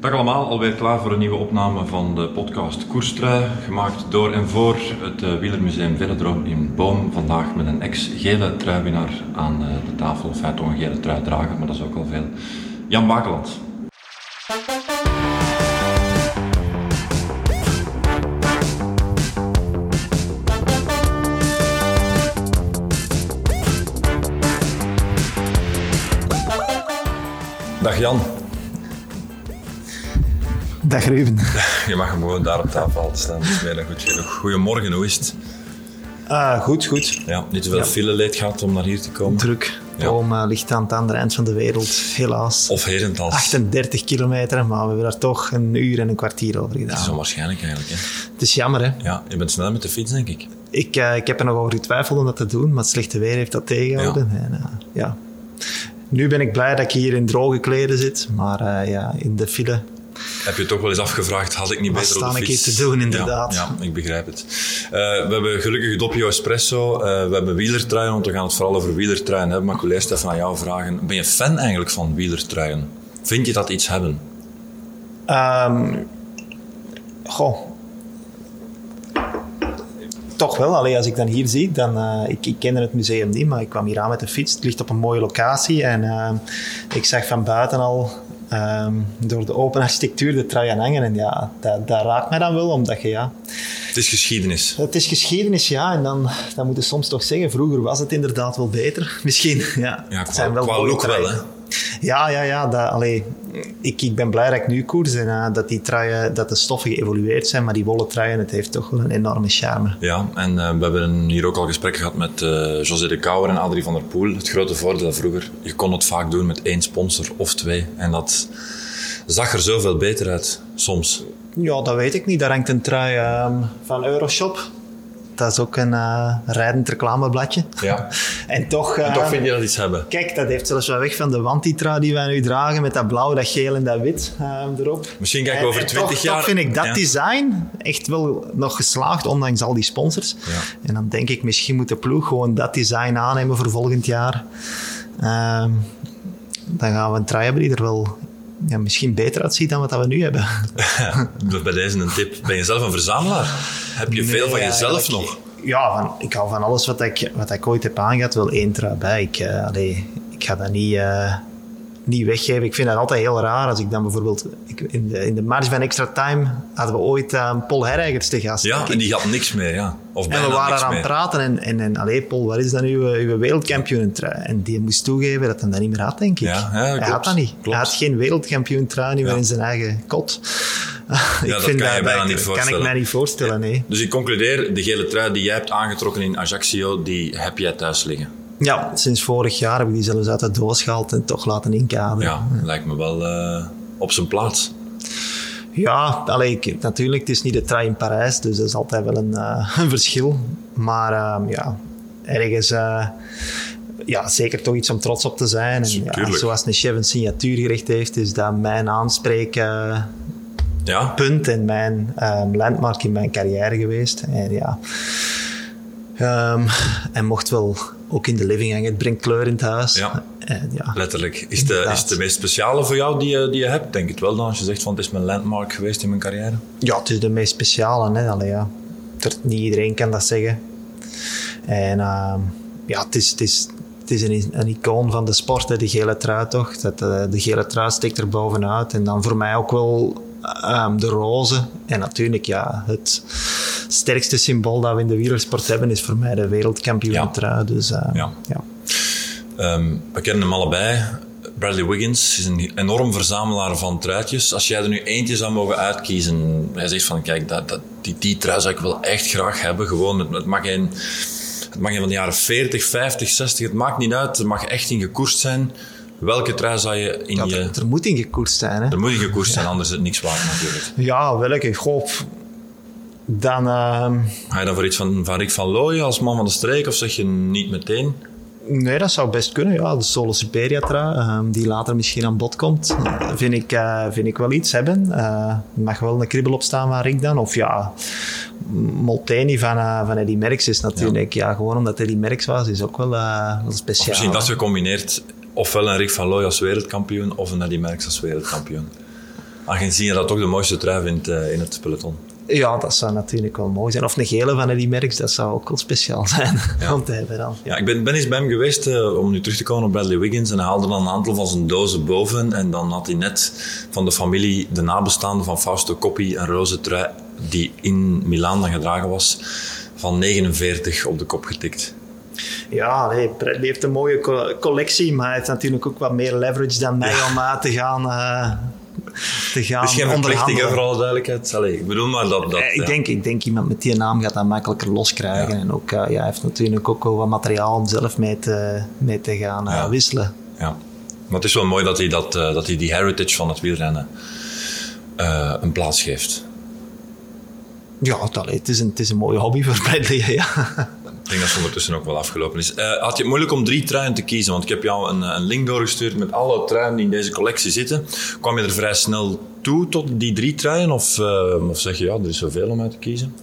Dag allemaal, alweer klaar voor een nieuwe opname van de podcast Koerstrui, gemaakt door en voor het uh, Wielermuseum Velodroom in Boom. Vandaag met een ex-gele truiwinnaar aan uh, de tafel, hij toch een gele trui dragen, maar dat is ook al veel. Jan Bakeland. Dag Jan. Dag Ruben. Je mag hem gewoon daar op tafel staan. Dat is dan goed. Goedemorgen, hoe is het? Uh, goed, goed. Ja, niet zoveel ja. file leed gehad om naar hier te komen. Druk. Ja. Boom uh, ligt aan het andere eind van de wereld, helaas. Of herentals. 38 kilometer, maar we hebben daar toch een uur en een kwartier over gedaan. Dat is onwaarschijnlijk eigenlijk. Hè? Het is jammer, hè? Ja, je bent snel met de fiets, denk ik. Ik, uh, ik heb er nog over getwijfeld om dat te doen, maar het slechte weer heeft dat tegengehouden. Ja. En, uh, ja. Nu ben ik blij dat ik hier in droge kleden zit, maar ja, in de file heb je toch wel eens afgevraagd, had ik niet Wat beter op de fiets? ik te doen, inderdaad. Ja, ja ik begrijp het. Uh, we hebben gelukkig Doppio Espresso, uh, we hebben wielertruien, want we gaan het vooral over wielertruien hebben. Maar ik wil eerst even aan jou vragen, ben je fan eigenlijk van wielertruien? Vind je dat iets hebben? Um, goh, toch wel. Allee, als ik dan hier zie, dan... Uh, ik, ik kende het museum niet, maar ik kwam hier aan met de fiets. Het ligt op een mooie locatie en uh, ik zag van buiten al um, door de open architectuur de trui aan hangen. En ja, dat, dat, raakt mij dan wel, omdat je ja... Het is geschiedenis. Het is geschiedenis, ja. En dan, dan moet je soms toch zeggen, vroeger was het inderdaad wel beter. Misschien, ja. Ja, qua, zijn wel qua look wel, hè. Ja, ja, ja. Dat, allee, ik, ik ben blij dat ik nu koers en uh, dat die truien, dat de stoffen geëvolueerd zijn, maar die wollen truien, het heeft toch wel een enorme charme. Ja, en uh, we hebben hier ook al gesprekken gehad met uh, José de Kouwer en Adrie van der Poel. Het grote voordeel vroeger, je kon het vaak doen met één sponsor of twee. En dat zag er zoveel beter uit, soms. Ja, dat weet ik niet. Daar hangt een trui um, van Euroshop dat is ook een uh, rijdend reclamebladje. Ja. en toch... Uh, en toch vind je dat iets hebben. Kijk, dat heeft zelfs wel weg van de wantitra die wij nu dragen met dat blauw, dat geel en dat wit uh, erop. Misschien kijk ik over twintig jaar... Toch vind ik dat ja. design echt wel nog geslaagd, ondanks al die sponsors. Ja. En dan denk ik, misschien moet de ploeg gewoon dat design aannemen voor volgend jaar. Ehm, dan gaan we een hebben die er wel ja, misschien beter uitziet dan wat we nu hebben. Ja, bij deze een tip. Ben je zelf een verzamelaar? Heb je nee, veel van jezelf nog? Ja, van, ik hou van alles wat ik, wat ik ooit heb aangehad, wel één trui bij. Ik, uh, allee, ik ga dat niet, uh, niet weggeven. Ik vind dat altijd heel raar als ik dan bijvoorbeeld... Ik, in, de, in de marge van Extra Time hadden we ooit uh, Paul Herreigers te gast. Ja, en die had niks meer, ja. Of en we waren aan het praten en, en, en allee, Paul, wat is dan uw, uw wereldkampioen En die moest toegeven dat hij dat niet meer had, denk ik. Ja, ja, hij klopt, had dat niet. Klopt. Hij had geen wereldkampioen trui niet meer in zijn eigen kot. Ik dat vind kan dat, dat niet voorstellen. kan ik mij niet voorstellen, nee. Dus ik concludeer, de gele trui die jij hebt aangetrokken in Ajaccio, die heb jij thuis liggen. Ja, sinds vorig jaar heb ik die zelfs uit de doos gehaald en toch laten inkaderen. Ja, lijkt me wel uh, op zijn plaats. Ja, allee, ik, natuurlijk, het is niet de trui in Parijs, dus dat is altijd wel een, uh, een verschil. Maar uh, ja, ergens... ja, zeker toch iets om trots op te zijn. En, ja, zoals een chef een signatuur gericht heeft, is dat mijn aanspreken ja. punt en mijn um, landmark in mijn carrière geweest. En ja... Um, en mocht wel ook in de living hangen. Het brengt kleur in het huis. Ja, en, ja letterlijk. Is de, is de meest speciale voor jou die je, die je hebt? Denk het wel dan, als je zegt van het is mijn landmark geweest in mijn carrière? Ja, het is de meest speciale. Hè. Allee, ja. Niet iedereen kan dat zeggen. En uh, ja, het is, het is, het is een, een icoon van de sport, hè, de gele trui toch. Dat, uh, de gele trui steekt er bovenuit. En dan voor mij ook wel um, de roze. En natuurlijk, ja, het sterkste symbool dat we in de wielersport hebben is voor mij de wereldkampioen ja. Dus, uh, ja. ja. Um, we kennen hem allebei. Bradley Wiggins is een enorm verzamelaar van truitjes. Als jij er nu eentje zou mogen uitkiezen, hij zegt van kijk, dat, dat, die, die trui zou ik wel echt graag hebben. Gewoon, het, het mag geen, het mag geen van de jaren 40, 50, 60, het maakt niet uit. Het mag echt in gekoerst zijn. Welke trui zou je in ja, je... Er, er moet in gekoerst zijn. Hè? Er moet in gekoerst zijn, anders is het niks waard natuurlijk. Ja, welke? Goh, dan... Uh... Ga je dan voor iets van, van Rick van Looyen als man van de streek of zeg je niet meteen? Nee, dat zou best kunnen. Ja, de Solo trui, uh, die later misschien aan bod komt, vind ik, uh, vind ik wel iets hebben. Uh, er mag wel een kribbel op staan van Rick dan. Of ja, Molteni van, uh, van Eddie Merckx is natuurlijk, ja. ja. gewoon omdat Eddie Merckx was, is ook wel, wel speciaal. Of misschien dat gecombineerd, ofwel een Rick van Looy als wereldkampioen of een Eddie Merckx als wereldkampioen. Aangezien je dat toch de mooiste trui vindt uh, in het peloton. Ja, dat zou natuurlijk wel mooi zijn. Of een gele van Eddie Merckx, dat zou ook wel speciaal zijn ja. om te hebben dan. Ja, ik ben, ben eens bij hem geweest uh, om nu terug te komen op Bradley Wiggins. En hij haalde dan een aantal van zijn dozen boven. En dan had hij net van de familie, de nabestaanden van Fausto Coppi, een roze trui die in Milaan dan gedragen was, van 49 op de kop getikt. Ja, nee, Bradley heeft een mooie collectie, maar hij heeft natuurlijk ook wat meer leverage dan mij om aan te gaan... Uh, te gaan is geen verplichting, voor alle duidelijkheid. Allee, ik bedoel maar dat... dat ik, ja. denk, ik denk iemand met die naam gaat dat makkelijker loskrijgen. Ja. En ook, uh, ja, hij heeft natuurlijk ook wel wat materiaal om zelf mee te, mee te gaan uh, ja. wisselen. Ja, maar het is wel mooi dat hij, dat, dat hij die heritage van het wielrennen een plaats geeft. Ja, het is, een, het is een mooie hobby voor Bradley, ja. Ik denk dat het ondertussen ook wel afgelopen is. Uh, had je het moeilijk om drie truien te kiezen? Want ik heb jou een, een, link doorgestuurd met alle truien die in deze collectie zitten. Kwam je er vrij snel toe tot die drie truien? Of, uh, of zeg je, ja, er is zoveel om uit te kiezen?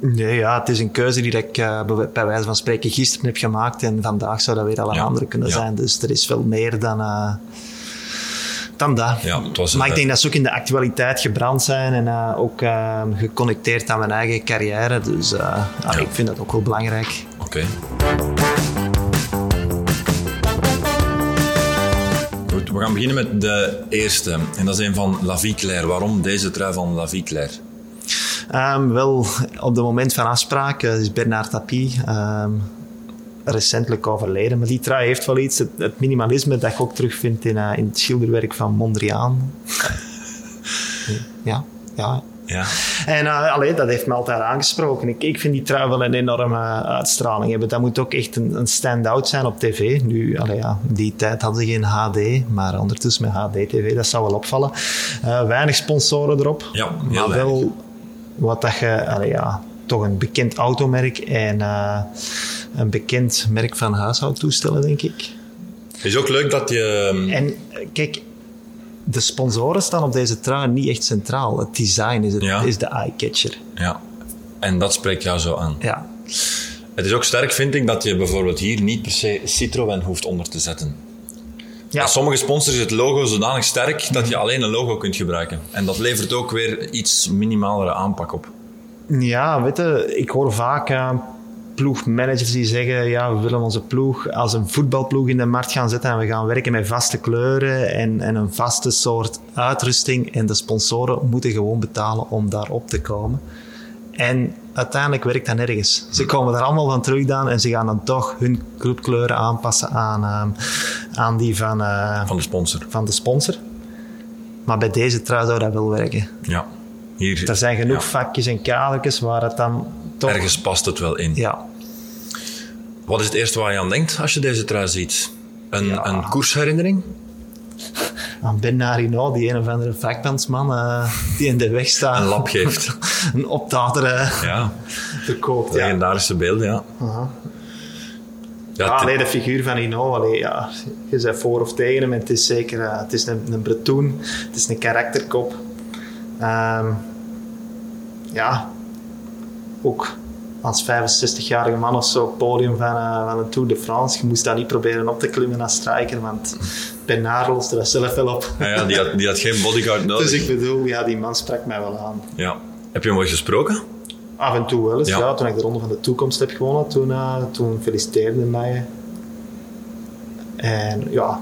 Nee, ja, het is een keuze die ik uh, bij wijze van spreken gisteren heb gemaakt. En vandaag zou dat weer al een ja, andere kunnen ja. zijn. Dus er is veel meer dan dan dat. Ja, het was maar ik denk dat ze ook in de actualiteit gebrand zijn en uh, ook uh, geconnecteerd aan mijn eigen carrière. Dus uh, ja. ik vind dat ook wel belangrijk. Oké. Okay. Goed, we gaan beginnen met de eerste. En dat is een van La Vie Claire. Waarom deze trui van La Vie Claire? Um, wel, op het moment van afspraak is Bernard Tapie um, recentelijk overleden. Maar die trui heeft wel iets, het, het minimalisme dat je ook terugvindt in, uh, in het schilderwerk van Mondriaan. ja, ja. Ja. En uh, allee, dat heeft me altijd aangesproken. Ik, ik vind die trui wel een enorme uitstraling hebben. Dat moet ook echt een, een stand-out zijn op tv. Nu, allee, ja, in die tijd hadden ze geen HD, maar ondertussen met HD-tv, dat zou wel opvallen. Uh, weinig sponsoren erop. Ja, maar weinig. wel wat dat je, allee, ja, toch een bekend automerk en uh, een bekend merk van huishoudtoestellen, denk ik. Het is ook leuk dat je... En kijk, de sponsoren staan op deze trui niet echt centraal. Het design is, het, Ja. is de eye-catcher. Ja. En dat spreekt jou zo aan. Ja. Het is ook sterk, vind ik, dat je bijvoorbeeld hier niet per se Citroën hoeft onder te zetten. Ja. Bij sommige sponsors is het logo zodanig sterk dat je alleen een logo kunt gebruiken. En dat levert ook weer iets minimalere aanpak op. Ja, weet je, ik hoor vaak uh, ploegmanagers die zeggen: ja, we willen onze ploeg als een voetbalploeg in de markt gaan zetten en we gaan werken met vaste kleuren en, en een vaste soort uitrusting. En de sponsoren moeten gewoon betalen om daarop te komen. En uiteindelijk werkt dat nergens. Ze komen er allemaal van terug dan en ze gaan dan toch hun clubkleuren aanpassen aan, uh, aan die van, uh, Van de sponsor. van de sponsor. Maar bij deze trui zou dat wel werken. Ja. Hier, Er zijn genoeg ja. vakjes en kadertjes waar het dan toch... Ergens past het wel in. Ja, Wat is het eerste waar je aan denkt als je deze trui ziet? Een, Ja. een koersherinnering? aan Ben Narino, die een of andere vakbandsman eh, die in de weg staat. Een lap geeft. een opdader eh, Ja, verkoopt. Ja. legendarische beelden, ja. Aha. Ja, Ja, het- allee, de figuur van Hino, allee, ja, je bent voor of tegen hem. en Het is zeker eh, het is een, een Bretoen, het is een karakterkop. Ehm, ja, ook als 65-jarige man of zo op het podium van, eh, van een Tour de France. Je moest daar niet proberen op te klimmen als striker, want Bernard loste dat zelf wel op. ja, ja, die, had, die had geen bodyguard nodig. Dus ik bedoel, ja, die man sprak mij wel aan. ja. Heb je hem ooit gesproken? Af en toe wel eens, Ja. ja. Toen ik de Ronde van de Toekomst heb gewonnen, toen, eh, toen feliciteerde mij. En ja,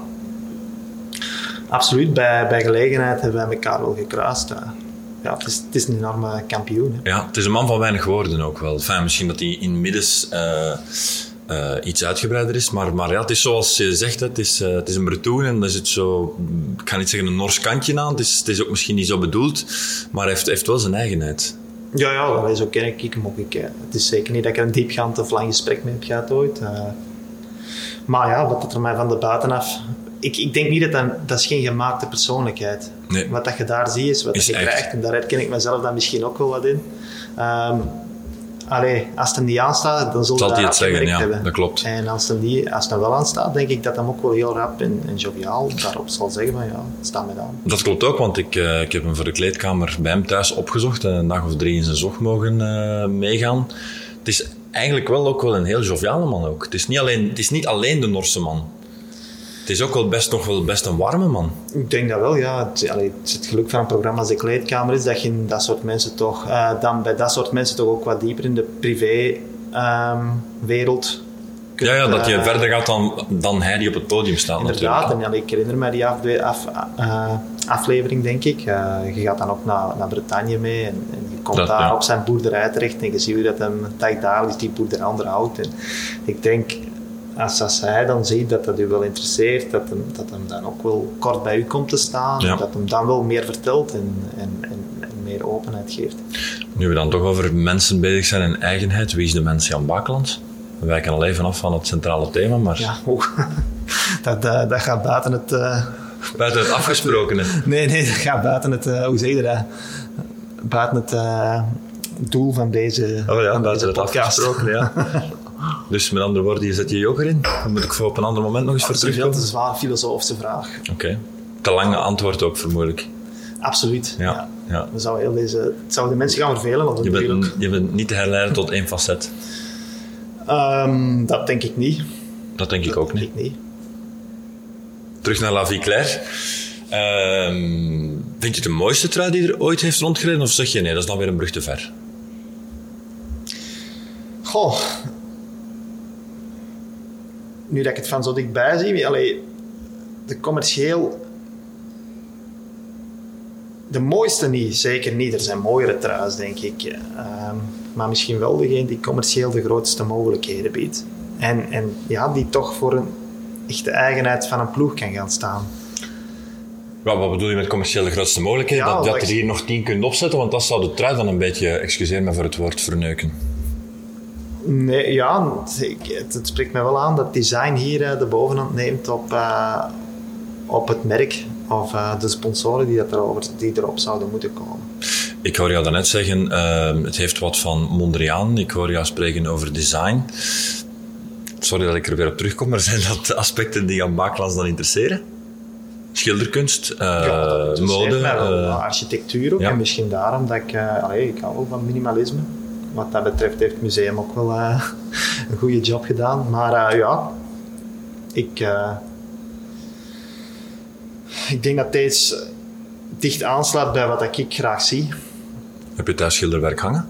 absoluut, bij, bij gelegenheid hebben wij elkaar wel gekruist. eh. Ja, het is, het is een enorme kampioen. Hè. Ja, het is een man van weinig woorden ook wel. Enfin, misschien dat hij in middens eh, eh, iets uitgebreider is, maar, maar ja, het is zoals je zegt, het is, eh, het is een Bretoen en daar zit zo, ik ga niet zeggen een Nors kantje aan, het is, het is ook misschien niet zo bedoeld, maar hij heeft, heeft wel zijn eigenheid. Ja, ja, allee, zo ken ik hem ook. Ik, het is zeker niet dat ik er een diepgaand of lang gesprek mee heb gehad ooit. maar ja, wat het er mij van de buitenaf... Ik, ik denk niet dat dat... Dat is geen gemaakte persoonlijkheid. Nee. Wat dat je daar ziet, is wat Is je echt. krijgt. En daar herken ik mezelf dan misschien ook wel wat in. Ehm allee, als het hem niet aanstaat, dan Zal dat hij het zeggen, ja, hebben. dat klopt. En als het, hem niet, als het hem wel aanstaat, denk ik dat hem ook wel heel rap en, en joviaal daarop zal zeggen van ja, het staat me aan. Dat klopt ook, want ik, eh, ik heb hem voor de kleedkamer bij hem thuis opgezocht en een dag of drie in zijn zog mogen eh, meegaan. Het is eigenlijk wel ook wel een heel joviale man ook. Het is niet alleen, het is niet alleen de Norse man. Het is ook wel best nog wel best een warme man. Ik denk dat wel, ja. Het, allee, het, is het geluk van een programma als de kleedkamer is dat je in dat soort mensen toch, eh, dan bij dat soort mensen toch ook wat dieper in de privé-wereld ja, ja, dat je verder gaat dan, dan hij die op het podium staat Inderdaad, en ja, ik herinner me die af, af, uh, aflevering, denk ik. Uh, je gaat dan ook naar, naar Bretagne mee en, en je komt dat, daar ja. op zijn boerderij terecht en je ziet hoe dat hem dagdagelijks die boerderij onderhoudt. En ik denk, als, als hij dan ziet dat dat u wel interesseert, dat hem, dat hem dan ook wel kort bij u komt te staan, ja. dat hem dan wel meer vertelt en, en, en, en, meer openheid geeft. Nu we dan toch over mensen bezig zijn en eigenheid, wie is de mens Jan Bakeland? We wijken al even af van het centrale thema, maar... Ja, oh, dat, dat, dat gaat buiten het... Uh, buiten het afgesprokene? nee, nee, dat gaat buiten het... Uh, hoe zeg je dat? Buiten het uh, doel van deze Oh ja, van buiten het afgesprokene, ja. dus met andere woorden, je zet je yoga in. Dan moet ik voor op een ander moment nog eens voor terugkomen. Dat is een zwaar filosofische vraag. Oké. Okay. Te lange antwoord ook, vermoedelijk. Absoluut, ja. ja. ja. Dan zou heel deze, het zou de mensen gaan vervelen. Of je, bent, je bent niet te herleiden tot één facet. Um, dat denk ik niet. Dat denk ik dat ook denk niet. Ik niet. Terug naar La Vie Claire. Um, vind je het de mooiste trui die er ooit heeft rondgereden? Of zeg je nee, dat is dan weer een brug te ver? Goh. Nu dat ik het van zo dichtbij zie, allee, de commercieel. De mooiste niet, zeker niet. Er zijn mooiere truis, denk ik. Um, maar misschien wel degene die commercieel de grootste mogelijkheden biedt. En, en ja, die toch voor een echte eigenheid van een ploeg kan gaan staan. Ja, wat bedoel je met commercieel de grootste mogelijkheden? Ja, dat, dat dat er hier nog tien kunt opzetten, want dat zou de trui dan een beetje, excuseer me voor het woord, verneuken. Nee, ja, het, het spreekt mij wel aan dat design hier uh, de bovenhand neemt op, uh, op het merk of uh, de sponsoren die, dat erover, die erop zouden moeten komen. Ik hoor jou daarnet zeggen, uh, het heeft wat van Mondriaan. Ik hoor jou spreken over design. Sorry dat ik er weer op terugkom, maar zijn dat aspecten die aan Baaklands dan interesseren? Schilderkunst, uh, ja, mode, wel, architectuur ook. ja. En misschien daarom dat ik, allee, ik hou wel van minimalisme. Wat dat betreft heeft het museum ook wel uh, een goede job gedaan. Maar uh, ja, ik, uh, ik denk dat deze dicht aansluit bij wat ik graag zie. Heb je thuis schilderwerk hangen?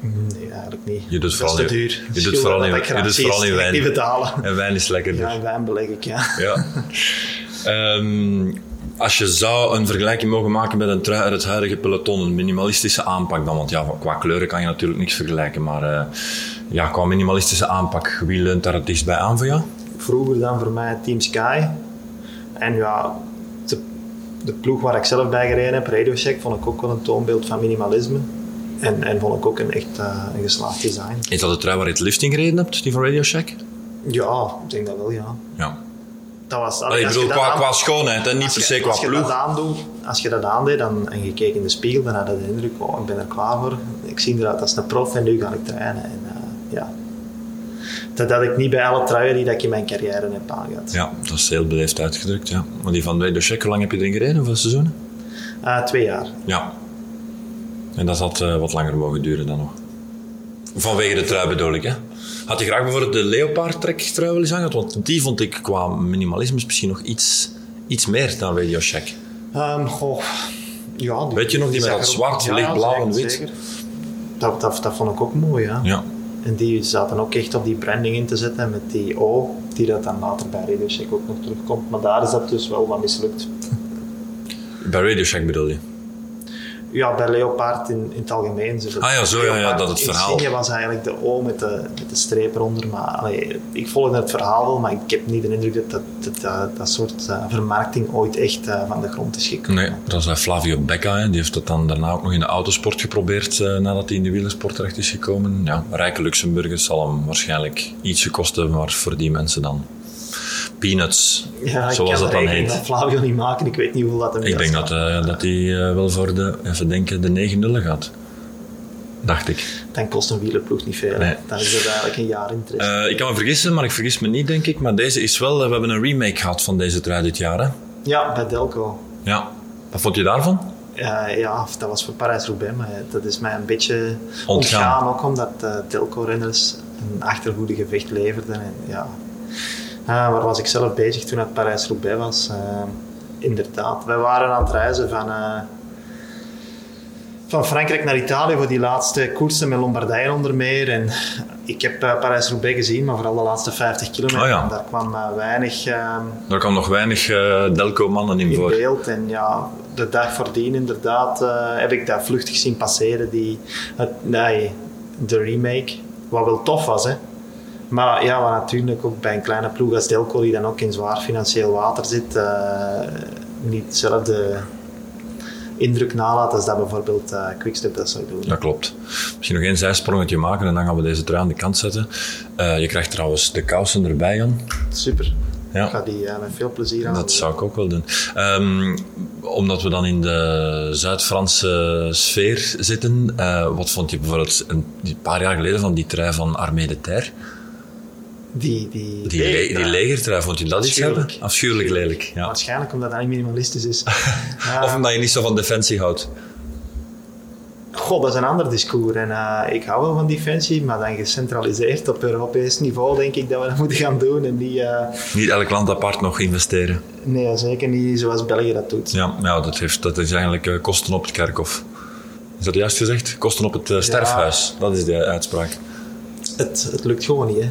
Nee, eigenlijk niet. Je doet dat vooral is te duur. je doet vooral in- je doet vooral in wijn. niet betalen. En wijn is lekkerder. Ja, in wijn beleg ik, ja. Ja. Ehm, als je zou een vergelijking mogen maken met een trui uit het huidige peloton, een minimalistische aanpak dan, want ja, qua kleuren kan je natuurlijk niks vergelijken, maar eh, ja, qua minimalistische aanpak, wie leunt daar het dichtst bij aan voor jou? Vroeger dan voor mij Team Sky. En ja, de, de ploeg waar ik zelf bij gereden heb, Radio Shack, vond ik ook wel een toonbeeld van minimalisme. En, en vond ik ook een echt uh, een geslaagd design. Is dat de trui waar je het lift in gereden hebt, die van Radio Shack? Ja, ik denk dat wel, ja. Ja. Dat was, Allee, ik bedoel, dat qua, aan- qua schoonheid en niet als per se qua als je. Dat aandoet, als je dat aandeed dan, en je keek in de spiegel, dan had je de indruk, oh, ik ben er klaar voor. Ik zie eruit als een prof en nu ga ik trainen. En, uh, ja. Dat had ik niet bij alle truien die dat ik in mijn carrière heb aangehad. Ja, dat is heel beleefd uitgedrukt, ja. Maar die van Shack, hoe lang heb je erin gereden? Hoeveel seizoenen? Uh, twee jaar. Ja. En dat had uh, wat langer mogen duren dan nog. Vanwege de trui bedoel ik, hè. Had je graag bijvoorbeeld de Leopard trek trui wel eens? Want die vond ik qua minimalisme misschien nog iets, iets meer dan Radio Shack. Um, goh, ja, die- Weet je nog, die met dat zwart, ja, lichtblauw en wit? zeker. Dat, dat, dat vond ik ook mooi, ja. Ja. En die zaten ook echt op die branding in te zetten met die O, die dat dan later bij Radio Shack ook nog terugkomt. Maar daar is dat dus wel wat mislukt. Bij Radio Shack bedoel je? Ja, bij Leopard in, in het algemeen. Zo Ah ja, zo, ja, ja, dat het verhaal. Insigne was eigenlijk de O met de, met de streep eronder. Maar allee, ik volgde het verhaal wel, maar ik heb niet de indruk dat dat, dat, dat, dat soort uh, vermarkting ooit echt uh, van de grond is gekomen. Nee, dat was Flavio Becca. Hè. Die heeft het dan daarna ook nog in de autosport geprobeerd nadat hij in de wielersport terecht is gekomen. Ja, rijke Luxemburgers zal hem waarschijnlijk iets gekost hebben, maar voor die mensen dan peanuts, ja, ik zoals dat dan heet. Flavio niet maken, ik weet niet hoe dat hem Ik denk dat, uh, dat hij uh, wel voor de, even denken, de 9 nullen gaat. Dacht ik. Dan kost een wielerploeg niet veel. Nee. Dan is het eigenlijk een jaar interesse. Uh, ik kan me vergissen, maar ik vergis me niet, denk ik. Maar deze is wel, we hebben een remake gehad van deze trui dit jaar. Hè? Ja, bij Delco. Ja. Wat vond je daarvan? Uh, ja, dat was voor Parijs-Roubaix, maar dat is mij een beetje Ontgaan. ontgaan, ook omdat uh, Delco-renners een achterhoede gevecht leverden. En, ja, waar was ik zelf bezig toen het Parijs-Roubaix was? inderdaad, wij waren aan het reizen van van Frankrijk naar Italië voor die laatste koersen met Lombardije onder meer. En ik heb uh, Parijs-Roubaix gezien, maar vooral de laatste 50 kilometer. Oh ja. Daar kwam uh, weinig... Uh, daar kwam nog weinig Delco-mannen in, in voor. beeld. En ja, de dag voordien inderdaad heb ik dat vluchtig zien passeren. Die, nee, de remake. Wat wel tof was, hè. Maar ja, wat natuurlijk ook bij een kleine ploeg als Delco, die dan ook in zwaar financieel water zit, niet hetzelfde indruk nalaat als dat bijvoorbeeld uh, Quickstep dat zou doen. Dat klopt. Misschien nog één zijsprongetje maken en dan gaan we deze trui aan de kant zetten. Uh, je krijgt trouwens de kousen erbij, Jan. Super. Ja. Ik ga die uh, met veel plezier aan. Dat zou ik ook wel doen. Um, omdat we dan in de Zuid-Franse sfeer zitten, wat vond je bijvoorbeeld een, een, paar jaar geleden van die trui van Armée de Terre? Die, die, die, le die legertrui, vond je dat iets hebben? Afschuwelijk lelijk. Ja. Waarschijnlijk omdat hij minimalistisch is. of omdat je niet zo van defensie houdt. God, dat is een ander discours. En uh, ik hou wel van defensie, maar dan gecentraliseerd op Europees niveau denk ik dat we dat moeten gaan doen. En die, uh... Niet elk land apart nog investeren. Nee, zeker niet zoals België dat doet. Ja, ja dat, heeft, dat is eigenlijk uh, kosten op het kerkhof. Is dat juist gezegd? Kosten op het sterfhuis. Ja. Dat is de uitspraak. Het, het, lukt gewoon niet, hè?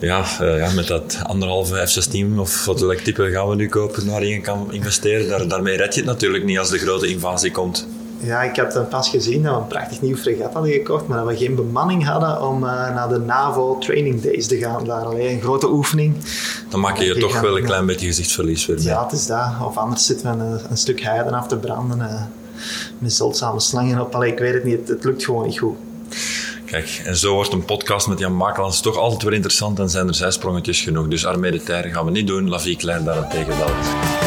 ja, uh, ja, met dat anderhalve F-16 of wat type gaan we nu kopen waarin je kan investeren, daar, daarmee red je het natuurlijk niet als de grote invasie komt. Ja, ik heb dan pas gezien dat we een prachtig nieuw fregat hadden gekocht, maar dat we geen bemanning hadden om uh, naar de NAVO Training Days te gaan. Daar alleen een grote oefening. Dan maak je je toch wel een klein beetje gezichtsverlies weer Ja, het is dat. Of anders zitten we een, een stuk heiden af te branden uh, met zeldzame slangen op. Allee, ik weet het niet, het, het lukt gewoon niet goed. Kijk, en zo wordt een podcast met Jan Makelans toch altijd weer interessant en zijn er zijsprongetjes genoeg. Dus Armée de Terre gaan we niet doen, La Vie Claire daarentegen wel.